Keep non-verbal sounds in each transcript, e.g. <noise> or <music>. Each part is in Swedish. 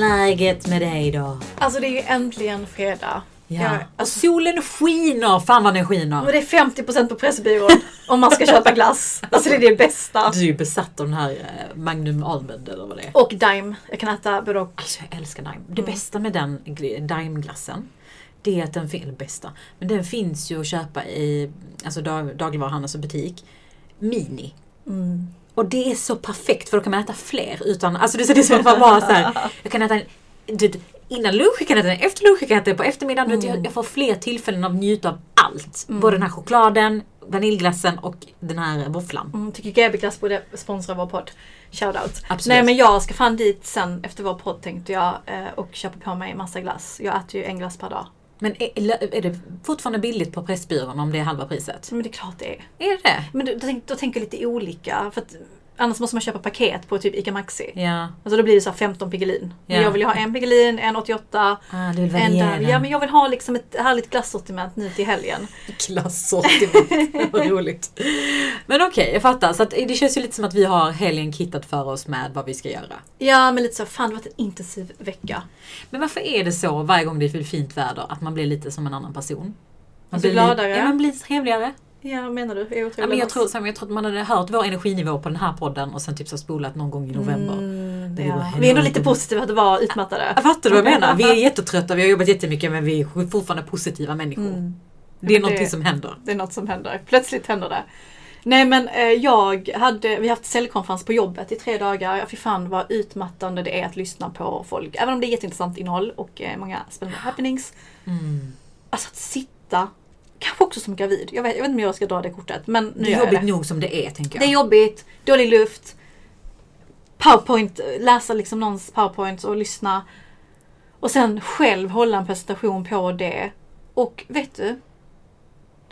läget med dig då? Alltså det är ju äntligen fredag. Ja. Jag- Och alltså, solen skiner! Fan vad den skiner! men det är 50% på Pressbyrån om man ska köpa glass. Alltså det är det bästa. Du är ju besatt av den här eh, Magnum Almond eller vad det är. Och Dime. Jag kan äta både och. Alltså jag älskar Daim. Det bästa med den gl- Daimglassen det är att den finns, bästa, men den finns ju att köpa i alltså dag, dagligvaruhandels och butik. Mini. Mm. Och det är så perfekt för då kan man äta fler utan, alltså det är så att man bara så här, jag kan äta en, innan lunch, jag kan äta den efter lunch, jag kan äta den på eftermiddagen. Mm. jag, jag får fler tillfällen att njuta av allt. Både den här chokladen, vaniljglassen och den här våfflan. Mm, tycker GB Glass borde sponsra vår podd. Shoutout. Absolut. Nej men jag ska fan dit sen efter vår podd tänkte jag eh, och köpa på mig massa glass. Jag äter ju en glass per dag. Men är, är det fortfarande billigt på Pressbyrån om det är halva priset? Men det är klart det är. Är det det? Men då, då, tänk, då tänker jag lite olika. För att, annars måste man köpa paket på typ ICA Maxi. Ja. Alltså då blir det så här 15 Piggelin. Men Ja. Jag vill ju ha en Piggelin, en 88, Ah, du vill en där. Ja men jag vill ha liksom ett härligt glassortiment nu till helgen. <laughs> Klassortiment. Vad roligt. Men okej, jag fattar. Så det känns ju lite som att vi har helgen kittat för oss med vad vi ska göra. Ja men lite så, fan det har varit en intensiv vecka. Men varför är det så varje gång det är fint väder att man blir lite som en annan person? Man blir li- gladare? Ja, man blir trevligare. Ja menar du? Jag, Ja, men jag, tror, så- jag tror att man hade hört vår energinivå på den här podden och sen typ så spolat någon gång i november. Mm, Det ja. Vi är ändå lite positiva att vara utmattade. Jag fattar du vad jag menar? Vi är <laughs> jättetrötta, vi har jobbat jättemycket men vi är fortfarande positiva människor. Mm. Det är Men någonting det- som händer. Det är något som händer. Plötsligt händer det. Nej men eh, jag hade, vi har haft säljkonferens på jobbet i tre dagar. Ja, fy fan vad utmattande det är att lyssna på folk. Även om det är jätteintressant innehåll och eh, många spännande happenings. Mm. Alltså att sitta, kanske också som gravid. Jag vet, jag vet inte om jag ska dra det kortet. Men nu Det är jobbigt det. nog som det är tänker jag. Det är jobbigt, dålig luft. Powerpoint, läsa liksom någons powerpoint och lyssna. Och sen själv hålla en presentation på det. Och vet du?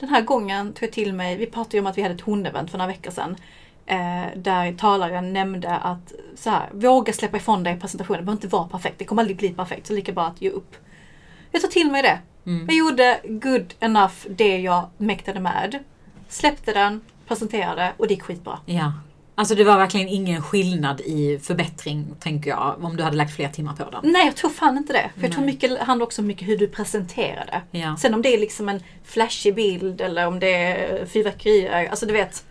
Den här gången tog jag till mig, vi pratade ju om att vi hade ett hundevent för några veckor sedan. Eh, där talaren nämnde att så här, våga släppa ifrån dig presentationen. Det behöver inte vara perfekt, det kommer aldrig bli perfekt. Så lika bra att ge upp. Jag tar till mig det. Mm. Jag gjorde good enough det jag mäktade med. Släppte den, presenterade och det gick skitbra. Ja. Alltså det var verkligen ingen skillnad i förbättring, tänker jag, om du hade lagt fler timmar på den. Nej, jag tror fan inte det. För jag tror Nej. mycket handlar också mycket hur du presenterar det. Ja. Sen om det är liksom en flashig bild eller om det är fyrverkerier. Alltså du vet.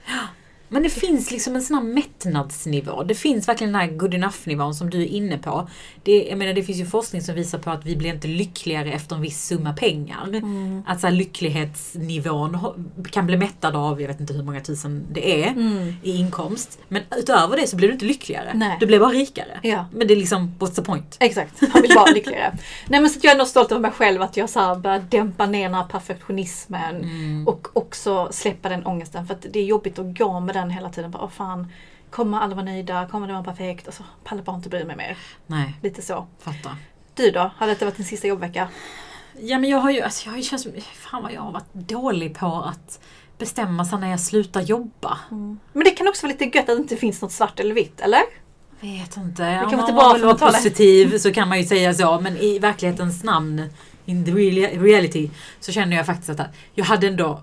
Men det finns liksom en sån här mättnadsnivå. Det finns verkligen den här good enough-nivån som du är inne på. Det, jag menar, det finns ju forskning som visar på att vi blir inte lyckligare efter en viss summa pengar. Mm. Att så här, lycklighetsnivån kan bli mättad av, jag vet inte hur många tusen det är, Mm. i inkomst. Men utöver det så blir du inte lyckligare. Nej. Du blir bara rikare. Ja. Men det är liksom, what's the point? Exakt, man vill vara lyckligare. Nej men så att jag är ändå stolt över mig själv att jag så här börjar dämpa ner den här perfektionismen. Mm. Och också släppa den ångesten. För att det är jobbigt att gå med den hela tiden. Bara, Åh fan, kommer alla vara nöjda? Kommer det vara perfekt? Alltså, pallar bara inte bry mig mer. Nej, Lite så. fattar. Du då? Har detta varit din sista jobbvecka? Ja men jag har ju, alltså jag har ju känt som, fan vad jag har varit dålig på att bestämma sig när jag slutar jobba. Men det kan också vara lite gött att det inte finns något svart eller vitt, eller? Vet inte. kan Om man bra vill vara positiv så kan man ju säga så men i verklighetens namn, in the real- reality, så känner jag faktiskt att jag hade ändå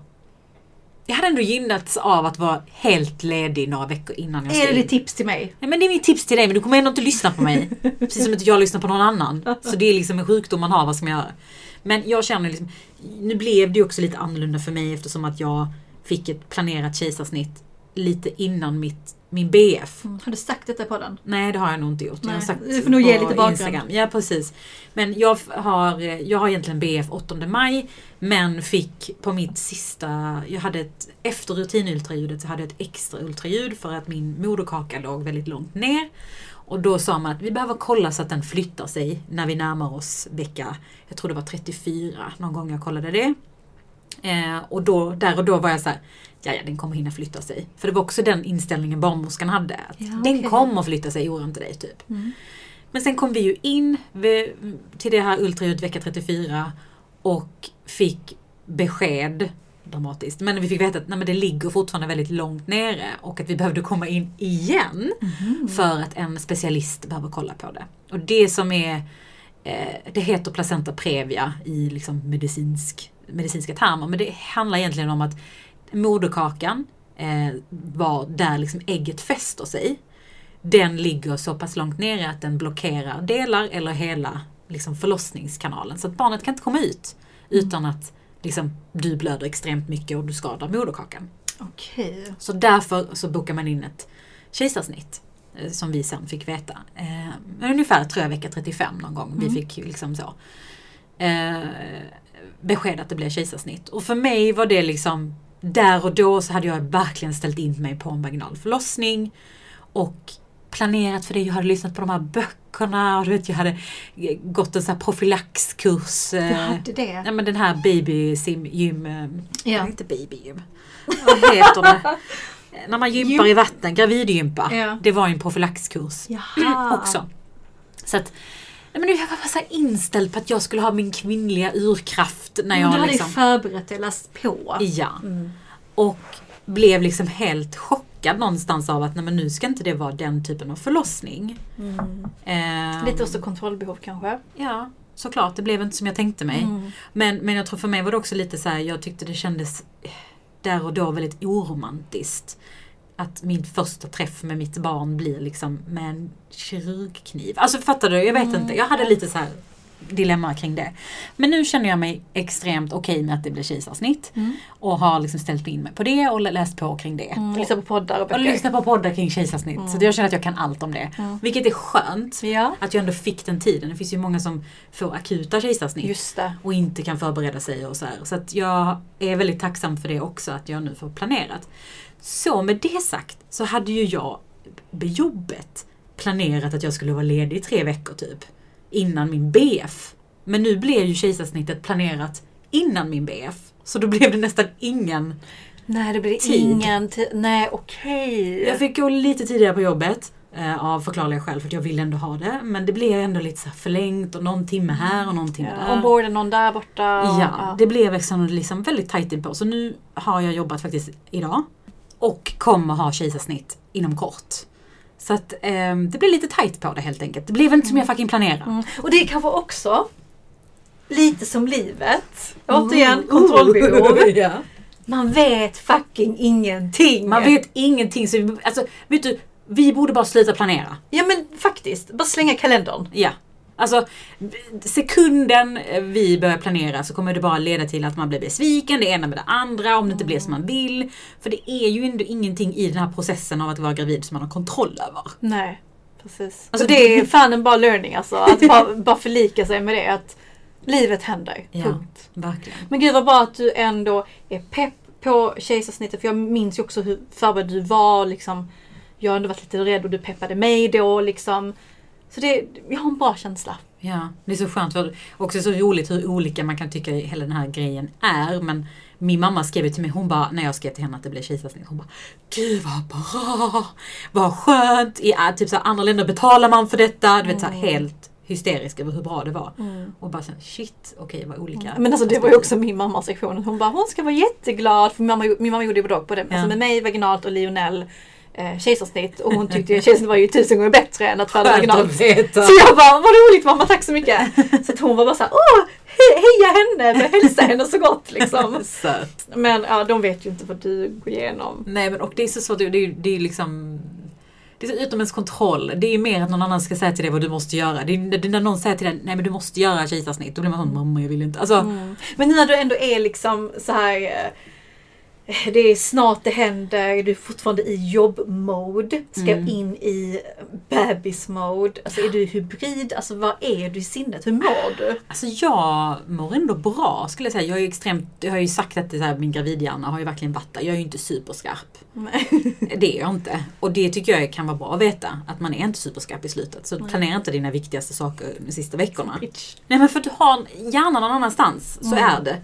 jag hade ändå gynnats av att vara helt ledig några veckor innan jag Är ska det in. ditt tips till mig? Ja, men det är mitt tips till dig men du kommer ändå inte lyssna på mig. <laughs> Precis som inte jag lyssnar på någon annan. Så det är liksom en sjukdom man har, vad ska man göra? Men jag känner liksom, nu blev det ju också lite annorlunda för mig eftersom att jag fick ett planerat kejsarsnitt lite innan mitt, min BF. Har du sagt detta på den? Nej det har jag nog inte gjort. Jag har sagt du får nog ge lite bakgrund. Instagram. Ja precis. Men jag har, jag har egentligen BF 8 maj men fick på mitt sista, jag hade ett, efter rutinultraljudet så hade jag ett extra ultraljud för att min moderkaka låg väldigt långt ner. Och då sa man att vi behöver kolla så att den flyttar sig när vi närmar oss vecka, jag tror det var 34 någon gång jag kollade det. Eh, och då, där och då var jag så här, ja ja den kommer hinna flytta sig. För det var också den inställningen barnmorskan hade. Att Ja, Den okej. kommer flytta sig, oroa inte dig typ. Mm. Men sen kom vi ju in vid, till det här ultraljudet vecka 34 och fick besked dramatiskt. Men vi fick veta att nej, men det ligger fortfarande väldigt långt nere och att vi behövde komma in igen för att en specialist behöver kolla på det. Och det som är, eh, det heter placenta previa i liksom medicinsk, medicinska termer, men det handlar egentligen om att moderkakan eh, var där liksom ägget fäster sig. den ligger så pass långt nere att den blockerar delar eller hela liksom, förlossningskanalen. Så att barnet kan inte komma ut utan att liksom, du blöder extremt mycket och du skadar moderkakan. Okej. Så därför så bokar man in ett kejsarsnitt. eh, Som vi sen fick veta. Eh, ungefär tror jag vecka 35 någon gång. Vi Mm. fick ju liksom så. Eh, besked att det blev kejsarsnitt. Och för mig var det liksom där och då så hade jag verkligen ställt in mig på en vaginal förlossning. Och planerat för det. Jag hade lyssnat på de här böckerna och du vet jag hade gått en sån här profylaxkurs. Du eh, hade det? Ja men den här baby sim gym. eh, Ja. Inte baby gym. Vad heter det? När man gympar Gym- i vatten, gravidgympa. Ja. Det var en profylaxkurs också. Så att, nej men nu var jag bara så inställd på att jag skulle ha min kvinnliga urkraft när jag du hade liksom... förberett dig, läst på. Ja. Mm. Och blev liksom helt chockad någonstans av att nej men nu ska inte det vara den typen av förlossning. Mm. Ehm, Lite också kontrollbehov kanske? Ja, såklart. Det blev inte som jag tänkte mig. Mm. Men, men jag tror för mig var det också lite så här, jag tyckte det kändes där och då väldigt oromantiskt. Att min första träff med mitt barn blir liksom med en kirurgkniv. Alltså fattar du? Jag vet Mm. inte. Jag hade lite så här dilemma kring det. Men nu känner jag mig extremt okej med att det blir kejsarsnitt. Mm. Och har liksom ställt in mig på det och läst på kring det. Mm. Och, Lyssna på poddar och och böcker. lyssna på poddar kring kejsarsnitt. Mm. Så jag känner att jag kan allt om det. Mm. Vilket är skönt. Ja, Att jag ändå fick den tiden. Det finns ju många som får akuta kejsarsnitt och inte kan förbereda sig och så här. Så att jag är väldigt tacksam för det också, att jag nu får planerat. Så med det sagt så hade ju jag jobbet planerat att jag skulle vara ledig i tre veckor typ. Innan min BF. Men nu blev ju kejsarsnittet planerat innan min BF. Så då blev det nästan ingen. Nej, det blir Tid. ingen tid. Nej, okej. Jag fick gå lite tidigare på jobbet. Eh, av förklarliga skäl för att jag ville ändå ha det. Men det blev ändå lite så förlängt och någon timme här och någon timme Ja, där. Ombord är någon där borta. och- Ja, det blev liksom, liksom väldigt tajt på. Så nu har jag jobbat faktiskt idag. Och kommer ha kejsarsnitt inom kort. Så att ehm, det blir lite tajt på det helt enkelt. Det blev inte som jag fucking planerade. Mm. Och det är kanske också lite som livet. Mm. Återigen, kontrollbehov. <laughs> ja. Man vet fucking ingenting. Man vet ingenting. Så, vi- alltså, vet du, vi borde bara sluta planera. Ja men faktiskt, bara slänga kalendern. Ja. Alltså, sekunden vi börjar planera så kommer det bara leda till att man blir besviken, det ena med det andra, om det inte blir som man vill. För det är ju ändå ingenting i den här processen av att vara gravid som man har kontroll över. Nej, precis. Alltså, det är fan en bara learning alltså. Att bara, bara förlika sig med det. Att livet händer. Ja. Punkt. Verkligen. Men gud vad bra att du ändå är pepp på kejsarsnittet. För jag minns ju också hur förberedd du var. Liksom. Jag har ändå varit lite rädd och du peppade mig då. Liksom. Så det, jag har en bra känsla. Ja, det är så skönt. För också så roligt hur olika man kan tycka hela den här grejen är. Men min mamma skrev till mig, hon bara, när jag skrev till henne att det blev kejsarsnitt, hon bara Gud vad bra! Vad skönt! I äh, typ så här, andra länder betalar man för detta. Du vet så här, helt hysterisk över hur bra det var. Och bara så här, shit, okej vad olika. Men alltså det var ju också min mammas reaktion. Hon bara, hon ska vara jätteglad. För min mamma, min mamma gjorde ju både på det. Ja. Alltså med mig vaginalt och Lionel eh, kejsarsnitt. Och hon tyckte ju kejsarsnitt var ju tusen gånger bättre än att föda vaginalt. Så jag bara, vad roligt mamma, tack så mycket. Så att hon var bara såhär, åh, he heja henne, hälsa henne så gott liksom. <laughs> Men ja, de vet ju inte vad du går igenom. Nej men och det är så svårt, det är, är, det är liksom det är så utom ens kontroll. Det är mer att någon annan ska säga till dig vad du måste göra. Det är, det är när någon säger till dig, nej men du måste göra kejsarsnitt. Då blir man sån, mamma jag vill inte. Alltså, Men nu när du ändå är liksom så här. <laughs> Det är snart det händer, du är fortfarande i jobbmode. Ska Mm. in i bebismode. Alltså är du hybrid? Alltså vad är du i sinnet? Hur mår du? Alltså jag mår ändå bra skulle jag säga. Jag är extremt, jag har ju sagt att det här, min gravidhjärna har ju verkligen varit där. Jag är ju inte superskarp. <laughs> Det är jag inte. Och det tycker jag kan vara bra att veta. Att man är inte superskarp i slutet. Så Nej. planera inte dina viktigaste saker de sista veckorna. Nej men för att du har hjärnan någon annanstans. Så Mm. är det.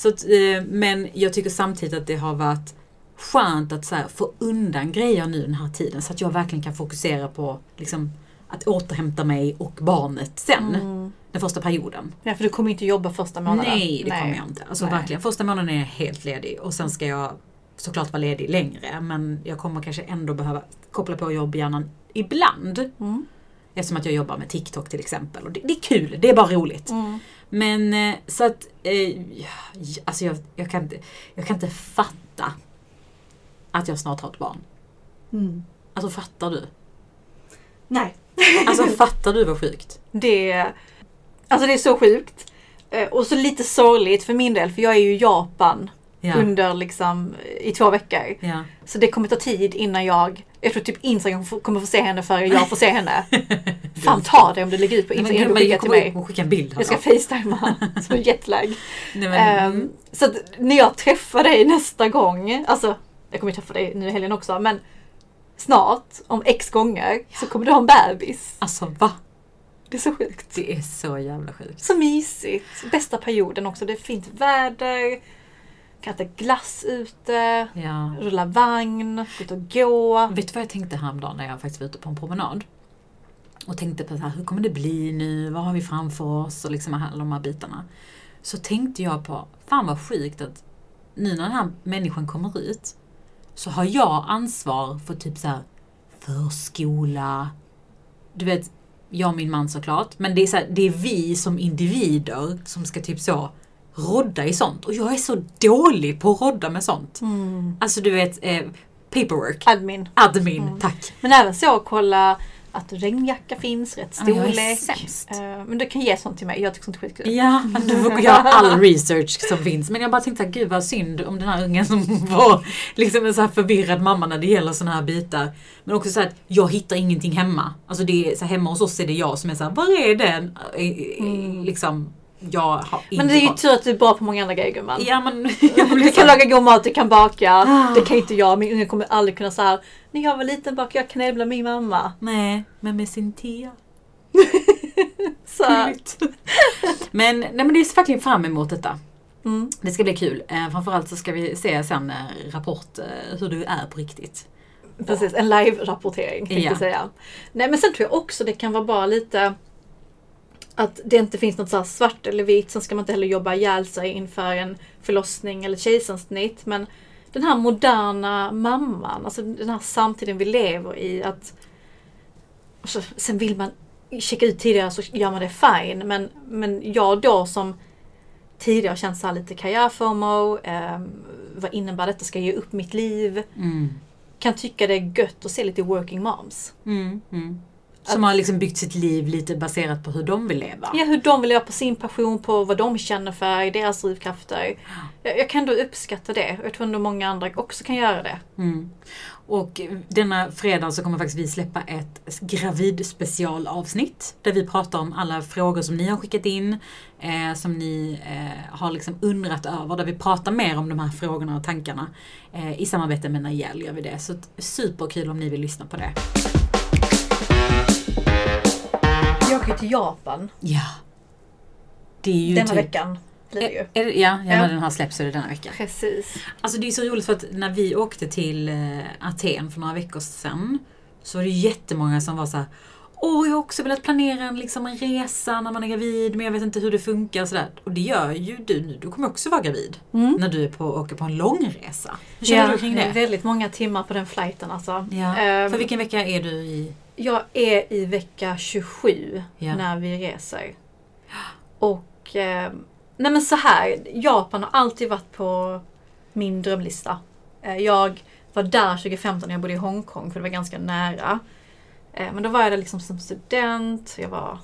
Så att, eh, men jag tycker samtidigt att det har varit skönt att så här, få undan grejer nu den här tiden. Så att jag verkligen kan fokusera på liksom, att återhämta mig och barnet sen. Mm. Den första perioden. Ja, för du kommer inte jobba första månaden. Nej, det kommer jag inte. Alltså Nej. verkligen. Första månaden är jag helt ledig och sen ska jag såklart vara ledig längre. Men jag kommer kanske ändå behöva koppla på jobbhjärnan ibland. Mm. Eftersom att jag jobbar med TikTok till exempel. Och det, det är kul, det är bara roligt. Mm. Men eh, så att, eh, alltså jag, jag, kan inte, jag kan inte fatta att jag snart har ett barn. Mm. Alltså fattar du? Nej. Alltså <laughs> fattar du vad sjukt? Det, alltså det är så sjukt. Eh, Och så lite sorgligt för min del, för jag är ju i Japan Ja. under liksom i två veckor. ja. Så det kommer ta tid innan jag, jag tror typ Instagram kommer få se henne före jag får se henne. <laughs> Fan ta det om du lägger ut på Instagram och skickar till mig. skicka en bild. Jag ska Hanna. facetimea <laughs> som jetlag. Nej, men, mm. så att när jag träffar dig nästa gång, alltså jag kommer träffa dig nu i helgen också, men snart, om x gånger, så kommer du ha en bebis. Alltså va? Det är så sjukt. Det är så jävla sjukt. Så mysigt. Bästa perioden också. Det är fint väder. Kan äta glass ute. Ja. Rulla vagn. Gå ut och gå. Vet du vad jag tänkte häromdagen när jag faktiskt var ute på en promenad? Och tänkte på så här, hur kommer det bli nu? Vad har vi framför oss? Och liksom alla de här bitarna. Så tänkte jag på, fan vad sjukt att nu när den här människan kommer ut så har jag ansvar för typ så här förskola. Du vet, jag och min man såklart. Men det är, så här, det är vi som individer som ska typ så rodda i sånt. Och jag är så dålig på att rodda med sånt. Mm. Alltså du vet, eh, paperwork. Admin. Admin, Mm. tack. Men även så kolla att regnjacka finns, rätt storlek. Eh, Men du kan ge sånt till mig. Jag tycker sånt är skitkul. Ja, <laughs> du får göra all research som finns. Men jag bara tänkte, gud vad synd om den här ungen som var liksom en så här förvirrad mamma när det gäller såna här bitar. Men också så här att jag hittar ingenting hemma. Alltså det är, så här, hemma hos oss är det jag som är så här, var är den? Eh, eh, Mm. Liksom, jag har inte Men det är ju tur att du är bra på många andra grejer gumman. Ja men <laughs> Du kan laga god mat, du kan baka. Ah. Det kan inte jag. Min unge kommer aldrig kunna säga När jag var liten bakade jag med min mamma. Nej, men med sin tea. <laughs> Så, <laughs> men, nej, men det är verkligen fram emot detta. mm. Det ska bli kul. Eh, framförallt så ska vi se sen eh, rapport eh, hur du är på riktigt. Precis, en live-rapportering tänkte Ja. jag säga. Nej men sen tror jag också det kan vara bara lite att det inte finns något så svart eller vitt. Sen ska man inte heller jobba ihjäl sig inför en förlossning eller kejsarsnitt. Men den här moderna mamman, alltså den här samtiden vi lever i. att alltså, Sen vill man checka ut tidigare så gör man det fine. Men, men jag då som tidigare känt så här lite karriärfomo. Eh, vad innebär detta? Ska jag ge upp mitt liv? Mm. kan tycka det är gött att se lite working moms. Mm, mm. Som har liksom byggt sitt liv lite baserat på hur de vill leva. Ja, hur de vill leva på sin passion, på vad de känner för, deras drivkrafter. Jag, jag kan då uppskatta det. Jag tror ändå många andra också kan göra det. Mm. Och denna fredag så kommer faktiskt vi släppa ett gravidspecialavsnitt där vi pratar om alla frågor som ni har skickat in, eh, som ni eh, har liksom undrat över, där vi pratar mer om de här frågorna och tankarna. Eh, I samarbete med Najel gör vi det, så superkul om ni vill lyssna på det. Åker till Japan Ja. Det är ju denna typ... veckan. Blir det ju. Är, är ja, ja, Ja. när den här släpps så är det denna vecka. Precis. Alltså det är så roligt för att när vi åkte till eh, Aten för några veckor sedan så var det jättemånga som var så här Åh, jag har också velat planera en, liksom, en resa när man är gravid men jag vet inte hur det funkar och sådär. Och det gör ju du nu. Du kommer också vara gravid Mm. när du är på, åker på en lång resa. Hur känner du kring det väldigt många timmar på den flighten alltså. Ja. Ehm, För vilken vecka är du i? Jag är i vecka 27 Ja. när vi reser. Och eh, nej men så här, Japan har alltid varit på min drömlista. Eh, jag var där 2015 när jag bodde i Hongkong för det var ganska nära. Eh, men då var jag där liksom som student, jag var,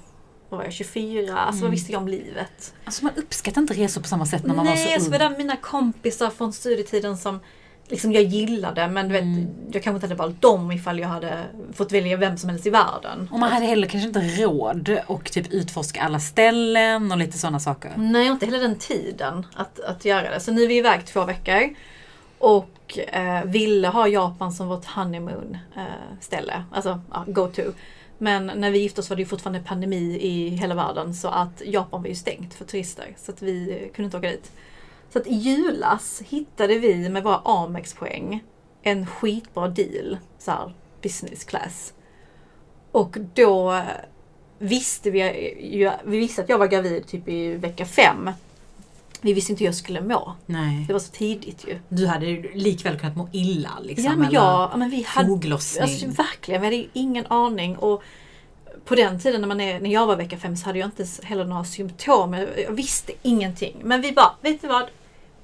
vad var jag, 24, alltså vad Mm. visste jag om livet? Alltså man uppskattar inte resor på samma sätt när man var Nej, så alltså ung. var där med mina kompisar från studietiden som liksom jag gillade men du vet, Mm. jag kanske inte hade valt dem ifall jag hade fått välja vem som helst i världen. Och man hade heller kanske inte råd och typ utforska alla ställen och lite sådana saker. Nej, inte heller den tiden att, att göra det. Så nu är vi iväg två veckor. Och eh, ville ha Japan som vårt honeymoon eh, ställe. Alltså, ja, go to. Men när vi gifte oss var det ju fortfarande pandemi i hela världen. Så att Japan var ju stängt för turister. Så att vi eh, kunde inte åka dit. Så att i julas hittade vi med våra Amex-poäng en skitbra deal. Så här, business class. Och då visste vi, vi visste att jag var gravid typ i vecka fem. Vi visste inte hur jag skulle må. Nej. Det var så tidigt ju. Du hade likväl kunnat må illa liksom. ja men jag, ja, men vi hade, foglossning. alltså, verkligen, vi hade ingen aning. Och på den tiden när, man är, när jag var vecka fem så hade jag inte heller några symptom. Jag, visste ingenting. Men vi bara, vet du vad?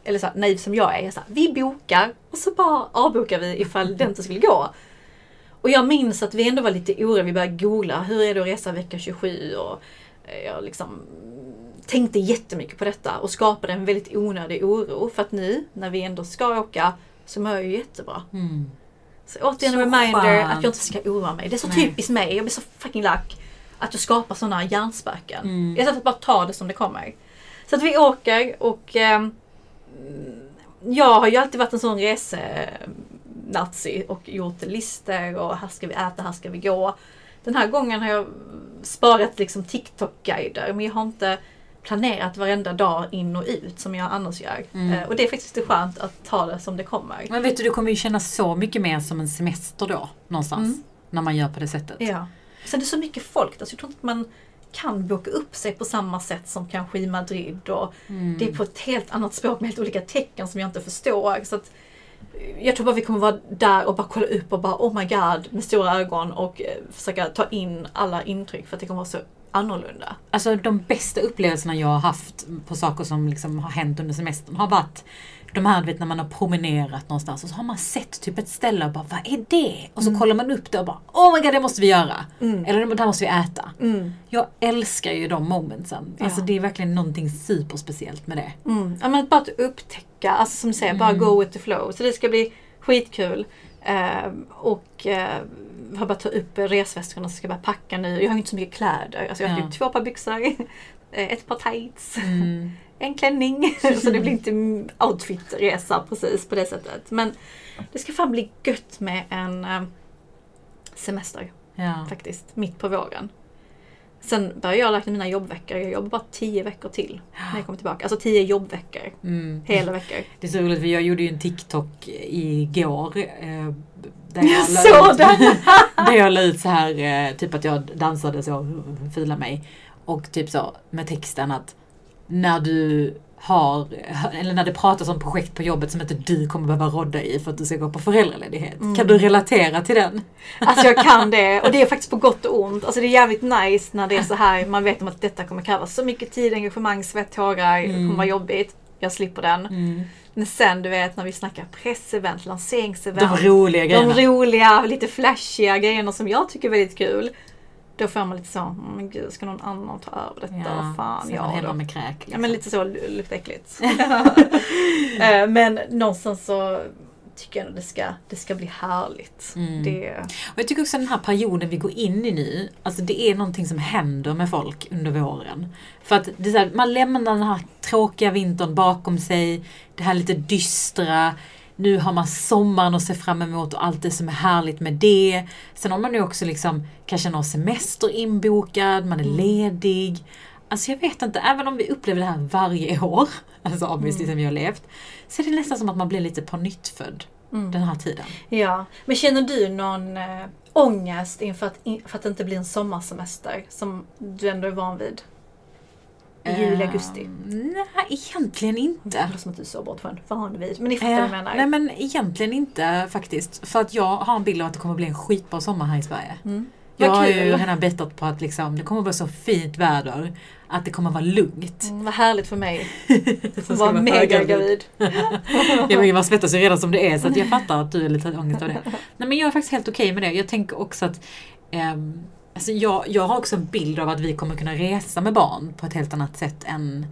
Eller så här, naiv som jag är, jag så här, vi bokar och så bara avbokar vi ifall det inte skulle gå. Och jag minns att vi ändå var lite oroliga. Vi började googla, hur är det att resa vecka 27? Och eh, jag liksom tänkte jättemycket på detta och skapade en väldigt onödig oro. För att nu, när vi ändå ska åka, så mår jag ju jättebra. Mm. Så återigen Så en reminder skönt. att jag inte ska oroa mig. Det är så Nej. typiskt mig. Jag blir så fucking lack. Att jag skapar sådana hjärnspöken. Mm. Istället för att bara ta det som det kommer. Så att vi åker och ehm, jag har ju alltid varit en sån resenazi och gjort listor och här ska vi äta, här ska vi gå. Den här gången har jag sparat liksom TikTok-guider men jag har inte planerat varenda dag in och ut som jag annars gör. Mm. Eh, Och det är faktiskt skönt att ta det som det kommer. Men vet du, det kommer ju kännas så mycket mer som en semester då, någonstans. Mm. När man gör på det sättet. Ja. Sen är det så mycket folk där så jag tror inte att man kan boka upp sig på samma sätt som kanske i Madrid. Och Mm. Det är på ett helt annat språk med helt olika tecken som jag inte förstår. Så att, eh, jag tror bara vi kommer vara där och bara kolla upp och bara oh my god med stora ögon och eh, försöka ta in alla intryck för att det kommer vara så annorlunda. Alltså de bästa upplevelserna jag har haft på saker som liksom har hänt under semestern har varit de här, vet när man har promenerat någonstans och så har man sett typ ett ställe och bara vad är det? Och så Mm. kollar man upp det och bara oh my god det måste vi göra. Mm. Eller det här måste vi äta. Mm. Jag älskar ju de momentsen. Ja. Alltså det är verkligen någonting superspeciellt med det. Mm. Ja, men bara att upptäcka, alltså som du säger, bara Mm. go with the flow. Så det ska bli skitkul. Eh, och eh, har bara ta upp resväskorna så ska jag bara packa nu. Jag har inte så mycket kläder. Alltså jag har Ja. typ två par byxor, <laughs> eh, ett par tights, Mm. <laughs> en klänning. <laughs> så det blir inte outfit-resa precis på det sättet. Men det ska fan bli gött med en eh, semester Ja. faktiskt, mitt på våren. Sen börjar jag räkna mina jobbveckor. Jag jobbar bara tio veckor till när jag kommer tillbaka. Alltså tio jobbveckor. Mm. Hela veckor. Det är så roligt för jag gjorde ju en TikTok igår. Eh, där Jag <laughs> såg ut- den! <laughs> Där jag la ut så här, eh, typ att jag dansade så, fila mig. Och typ så med texten att när du har, eller när det pratas om projekt på jobbet som inte du kommer behöva rodda i för att du ska gå på föräldraledighet. Mm. Kan du relatera till den? Alltså jag kan det och det är faktiskt på gott och ont. Alltså det är jävligt nice när det är så här. Man vet om att detta kommer kräva så mycket tid, engagemang, svett, tårar. Det Mm. kommer vara jobbigt. Jag slipper den. Men sen du vet när vi snackar pressevent, lanseringsevent. De roliga de grejerna. roliga, lite flashiga grejerna som jag tycker är väldigt kul. Då får man lite så, "Mm, men gud ska någon annan ta över detta? Vad fan, ja hemma då. med kräk. Ja Liksom. men lite så, luktar äckligt. <laughs> <laughs> Eh, men någonstans så tycker jag att det ska, det ska bli härligt. Mm. Det, Och jag tycker också den här perioden vi går in i nu, alltså det är någonting som händer med folk under våren. För att det är så här, man lämnar den här tråkiga vintern bakom sig, det här lite dystra, nu har man sommaren att se fram emot och allt det som är härligt med det. Sen har man ju också liksom kanske någon semester inbokad, man är Mm. ledig. Alltså jag vet inte, även om vi upplever det här varje år, <laughs> alltså obviously Mm. som vi har levt, så är det nästan som att man blir lite på nytt född mm. den här tiden. Ja, men känner du någon äh, ångest inför att, in, för att det inte blir en sommarsemester som du ändå är van vid? I juli, augusti? Ehm, nej, egentligen Det inte. låter som att du så bort från van vid. Men ni fattar Eh, vad jag menar. nej men egentligen inte faktiskt. För att jag har en bild av att det kommer bli en skitbra sommar här i Sverige. Mm. Jag har ju redan bettat på att liksom, det kommer bli så fint väder att det kommer vara lugnt. Mm, vad härligt för mig. <laughs> Som Att ska vara mega höggravid. gravid. <laughs> Ja, men man svettas ju redan som det är så att jag fattar att du är lite ångest av det. <laughs> Nej men jag är faktiskt helt okej med det. Jag tänker också att ehm, alltså jag, jag har också en bild av att vi kommer kunna resa med barn på ett helt annat sätt än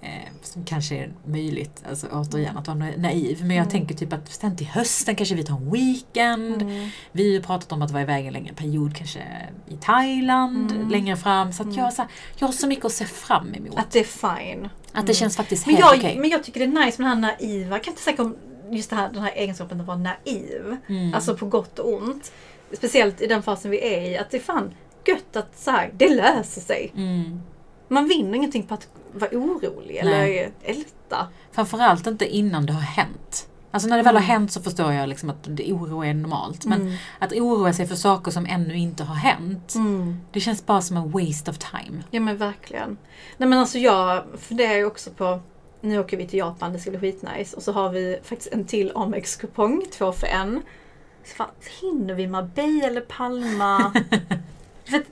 eh, som kanske är möjligt, alltså återigen att vara na- naiv. Men jag Mm. tänker typ att sen till hösten kanske vi tar en weekend. Mm. Vi har ju pratat om att vara iväg en längre period, kanske i Thailand Mm. längre fram. Så att Mm. jag, så här, jag har så mycket att se fram emot. Att, Att det är fine. det Mm. känns faktiskt Men helt okej. men jag tycker det är nice med den här naiva. Jag kan inte säga om just det här, den här egenskapen att vara naiv. Mm. Alltså på gott och ont. Speciellt i den fasen vi är i. Att det är fan gött att så här, det löser sig. mm. Man vinner ingenting på att vara orolig eller älta. Framförallt inte innan det har hänt. Alltså när det väl har Mm. hänt så förstår jag liksom att det, oro är normalt. Men Mm. att oroa sig för saker som ännu inte har hänt, Mm. det känns bara som en waste of time. Ja men verkligen. Nej men alltså jag funderar ju också på nu åker vi till Japan, det ska bli skitnice. Och så har vi faktiskt en till Amex-kupong, två för en. Så fan, hinner vi Marbella eller Palma? <laughs> för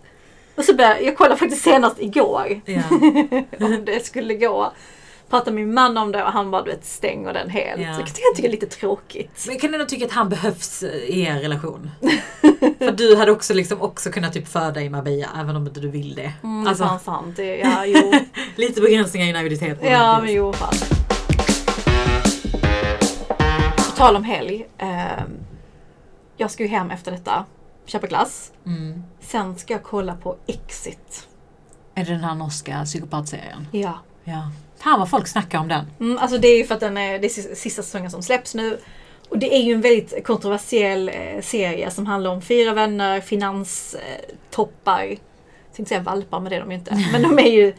och så började, jag kollade faktiskt senast igår Ja. <laughs> om det skulle gå. pratade med min man om det och han bara du vet stänger den helt. Ja. Jag tycker det är lite tråkigt. Men jag kan ändå tycka att han behövs i er relation. <laughs> För du hade också, liksom också kunnat typ föda i Marbella även om inte du vill det. Mm, alltså, fan sant. Det, ja, jo. lite begränsningar i graviditeten. ja, men jo fan. På tal om helg. Eh, jag ska ju hem efter detta. Köpa glass. Mm. Sen ska jag kolla på Exit. Är det den här norska psykopatserien? Ja. Ja. Fan vad folk snackar om den. Mm, alltså det är ju för att den är, det är sista- säsongen som släpps nu. Och det är ju en väldigt kontroversiell eh, serie som handlar om fyra vänner, finanstoppar. Jag tänkte säga valpar, men det är de ju inte. Men de är ju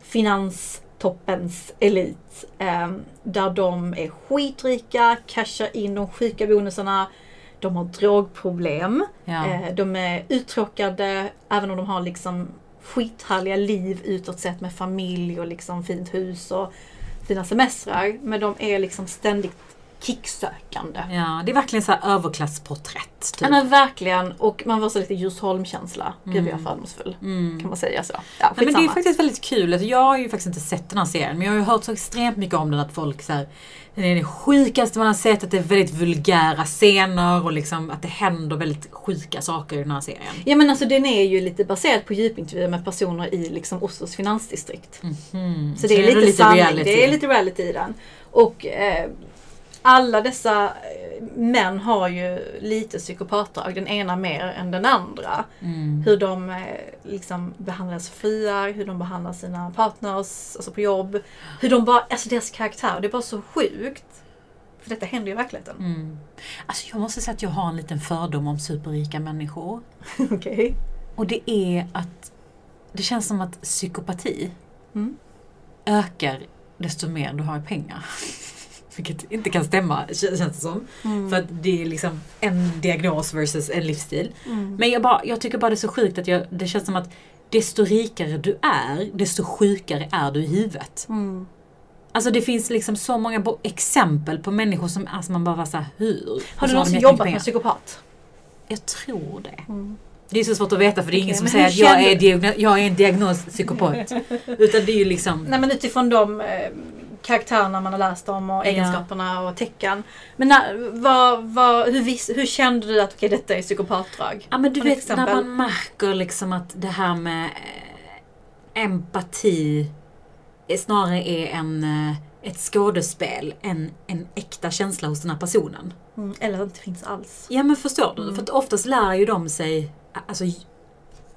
finanstoppens elit. Eh, där de är skitrika, cashar in de sjuka bonusarna. De har drogproblem. Ja. Eh, de är uttråkade även om de har liksom skithärliga liv utåt sett med familj och liksom fint hus och fina semestrar. Men de är liksom ständigt kicksökande. ja, det är verkligen så här överklassporträtt. Typ. Ja men verkligen. Och man får så lite Djursholm-känsla. Gud vad jag är Mm. fördomsfull. Mm. Kan man säga så? Ja, Nej, men det är faktiskt väldigt kul. Alltså, jag har ju faktiskt inte sett den här serien men jag har ju hört så extremt mycket om den att folk så här, Den är det sjukaste man har sett, att det är väldigt vulgära scener och liksom att det händer väldigt sjuka saker i den här serien. Ja men alltså den är ju lite baserad på djupintervjuer med personer i liksom Oslos finansdistrikt. Mhm. Så det är ändå lite, sanning, reality. det är lite reality i den. Och eh, alla dessa eh, män har ju lite psykopatdrag, den ena mer än den andra. Mm. Hur de eh, liksom behandlar sina fruar, hur de behandlar sina partners, alltså på jobb. Hur de bara, alltså deras karaktär, det är bara så sjukt. För detta händer ju i verkligheten. Mm. Alltså jag måste säga att jag har en liten fördom om superrika människor. <laughs> Okej. Och det är att det känns som att psykopati Mm. ökar desto mer du har pengar. <laughs> Vilket inte kan stämma kän- känns det som. Mm. För att det är liksom en diagnos versus en livsstil. Mm. Men jag, bara, jag tycker bara det är så sjukt att jag, det känns som att desto rikare du är, desto sjukare är du i huvudet. Mm. Alltså det finns liksom så många exempel på människor som alltså man bara var såhär, hur? Har du någonsin jobbat med psykopat? Jag tror det. Mm. Det är så svårt att veta för det är Okej, ingen som säger att jag är, jag är en diagnospsykopat. <laughs> Utan det är ju liksom... Nej men utifrån de eh, karaktärerna man har läst om och egenskaperna och tecken. Men när, vad, vad, hur, vis, hur kände du att okej, detta är psykopatdrag? Ja men du vet när exempel? man märker liksom att det här med eh, empati snarare är en, eh, ett skådespel än en äkta känsla hos den här personen. Mm, eller att det inte finns alls. Ja men förstår du? Mm. För att oftast lär ju de sig alltså,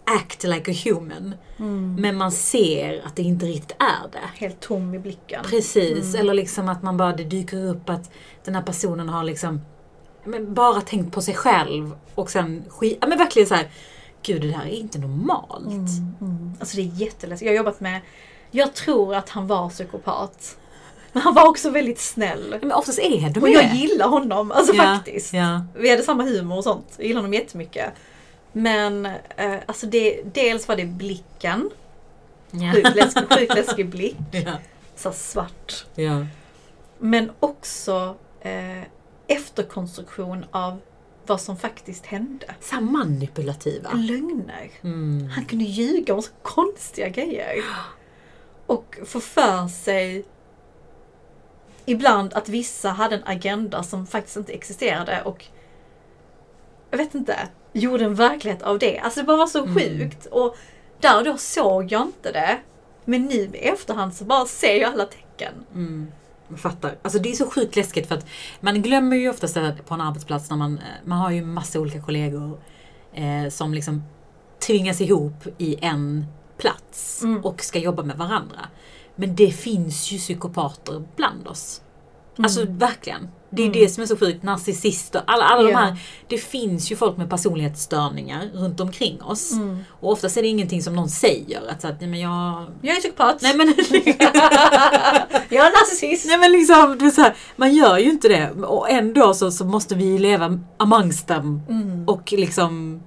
act like a human. Mm. Men man ser att det inte riktigt är det. Helt tom i blicken. Precis, Mm. eller liksom att man bara, det dyker upp att den här personen har liksom men bara tänkt på sig själv och sen skit, ja men verkligen så här. Gud det här är inte normalt. Mm, mm. Alltså det är jätteläskigt. Jag har jobbat med, jag tror att han var psykopat. Men han var också väldigt snäll. Men oftast är de Och jag gillar honom, alltså Ja, faktiskt. Ja. Vi hade samma humor och sånt. Jag gillar honom jättemycket. Men eh, alltså det, dels var det blicken. Ja. Sjukt <laughs> läskig, blick. Ja. Så svart. Ja. Men också eh, efterkonstruktion av vad som faktiskt hände. Så manipulativa. Lögner. Mm. Han kunde ljuga om så konstiga grejer. Och få för sig ibland att vissa hade en agenda som faktiskt inte existerade och jag vet inte, gjorde en verklighet av det. Alltså det bara var så Mm. sjukt. Och där och då såg jag inte det. Men nu i efterhand så bara ser jag alla tecken. Mm. Jag fattar. Alltså det är så sjukt läskigt för att man glömmer ju oftast på en arbetsplats när man, eh, man har ju massa olika kollegor eh, som liksom tvingas ihop i en plats Mm. och ska jobba med varandra. Men det finns ju psykopater bland oss. Alltså verkligen. Det är Mm. det som är så sjukt. Narcissister, alla, alla de Ja. här. Det finns ju folk med personlighetsstörningar runt omkring oss. Mm. Och oftast är det ingenting som någon säger. Att, så att nej, men jag... Jag är psykopat. Nej men, <laughs> jag är narcissist. nej men liksom, det är så här, man gör ju inte det. Och ändå så, så måste vi leva amongst them. Mm. Och liksom...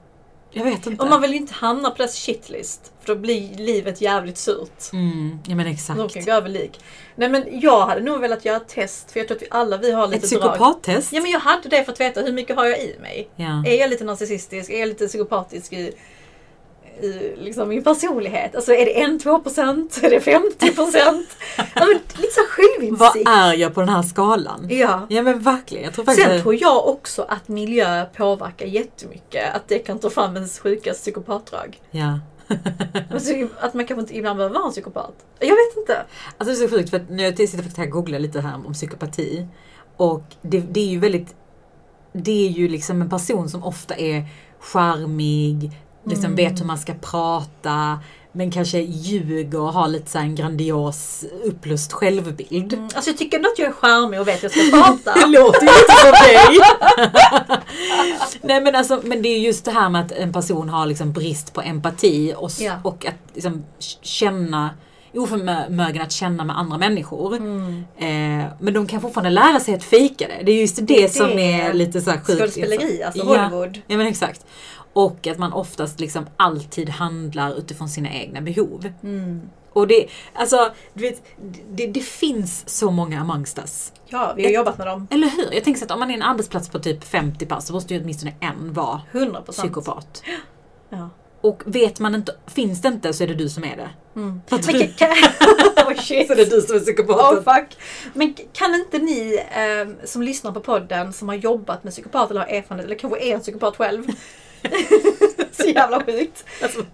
Jag vet inte. Och man vill ju inte hamna på deras shitlist. För då blir livet jävligt surt. Mm, ja men De exakt. kan gå över lik. Nej men jag hade nog velat göra ett test för jag tror att vi alla vi har lite Ett psykopattest? Ja men jag hade det för att veta hur mycket har jag i mig. Ja. Är jag lite narcissistisk? Är jag lite psykopatisk i, i liksom min personlighet? Alltså är det 1-2%? Är det 50%? <laughs> ja, men lite så insikt. Vad är jag på den här skalan? Ja. Ja men verkligen. Jag tror faktiskt Sen tror jag också att miljö påverkar jättemycket. Att det kan ta fram ens sjuka psykopatdrag. Ja. <laughs> Alltså, att man kanske inte ibland behöver vara en psykopat. Jag vet inte. Alltså det är så sjukt för att nu jag sitter faktiskt här och googlar lite här om psykopati. Och det, det är ju väldigt Det är ju liksom en person som ofta är charmig, liksom Mm. vet hur man ska prata, men kanske ljuger och har lite så en grandios upplöst självbild. Mm, alltså jag tycker ändå att jag är charmig och vet hur jag ska <laughs> prata. Det låter ju inte som dig! Nej men alltså, men det är just det här med att en person har liksom brist på empati och, Ja. och att liksom känna oförmögen att känna med andra människor. Mm. Eh, men de kan fortfarande lära sig att fejka det. Det är just det, Det som är lite så här sjukt. Skådespeleri, alltså Ja. Hollywood. Ja men exakt. Och att man oftast liksom alltid handlar utifrån sina egna behov. Mm. Och det, alltså, du vet, det, det finns så många amongst us. Ja, vi har jobbat med dem. Eller hur? Jag tänker så att om man är en arbetsplats på typ 50 pass så måste ju åtminstone en vara 100 procent. psykopat. Ja. Och vet man inte, finns det inte så är det du som är det. Mm. För Men att du, kan, oh shit. så är det du som är Oh psykopaten. fuck. Men kan inte ni eh, som lyssnar på podden som har jobbat med psykopat eller har erfarenhet eller kanske är en psykopat själv. <laughs> Så jävla sjukt. Alltså,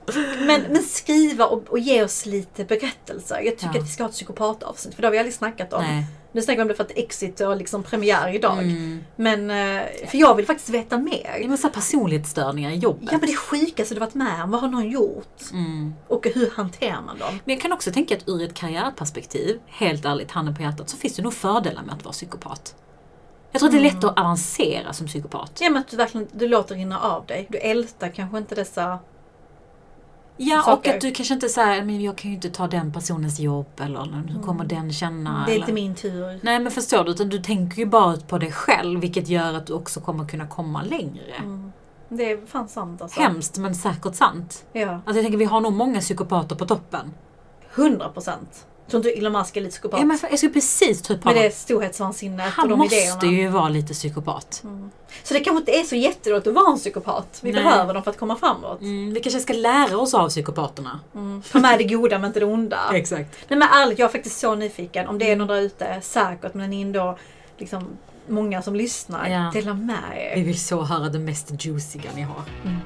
Men, men skriva och, och ge oss lite berättelser. Jag tycker Ja. att vi ska ha ett psykopatavsnitt för det har vi aldrig snackat om. nej. Nu snackar vi om det för att Exit har liksom premiär idag. Mm. Men eh, för jag vill faktiskt veta mer. är massa personlighetsstörningar i jobbet. Ja men det sjukaste du varit med om, vad har någon gjort? Mm. Och hur hanterar man dem? Men jag kan också tänka att ur ett karriärperspektiv, helt ärligt, handen på hjärtat, så finns det nog fördelar med att vara psykopat. Jag tror att det är lätt att avancera som psykopat. Ja men att du verkligen du låter rinna av dig. Du ältar kanske inte dessa... Ja, och saker. att du kanske inte säger men jag kan ju inte ta den personens jobb eller hur kommer den känna? Det är eller... inte min tur. Nej men förstår du, utan du tänker ju bara ut på dig själv vilket gör att du också kommer kunna komma längre. Mm. Det är fan sant alltså. Hemskt men säkert sant. Ja. Alltså jag tänker vi har nog många psykopater på toppen. 100 procent. Tror inte Elon Musk är lite psykopat? Ja, men jag skulle precis upp Med det storhetsvansinnet och Han de måste idéerna. ju vara lite psykopat. Mm. Så det kanske inte är så jättedåligt att vara en psykopat. Vi Nej. behöver dem för att komma framåt. Mm, vi kanske ska lära oss av psykopaterna. Mm. Ta med det goda men inte det onda. <laughs> Exakt. Nej men ärligt, jag är faktiskt så nyfiken. Om det är någon där ute, säkert, men ni ändå liksom många som lyssnar. Ja. Dela med er. Vi vill så höra det mest juiciga ni har. Mm.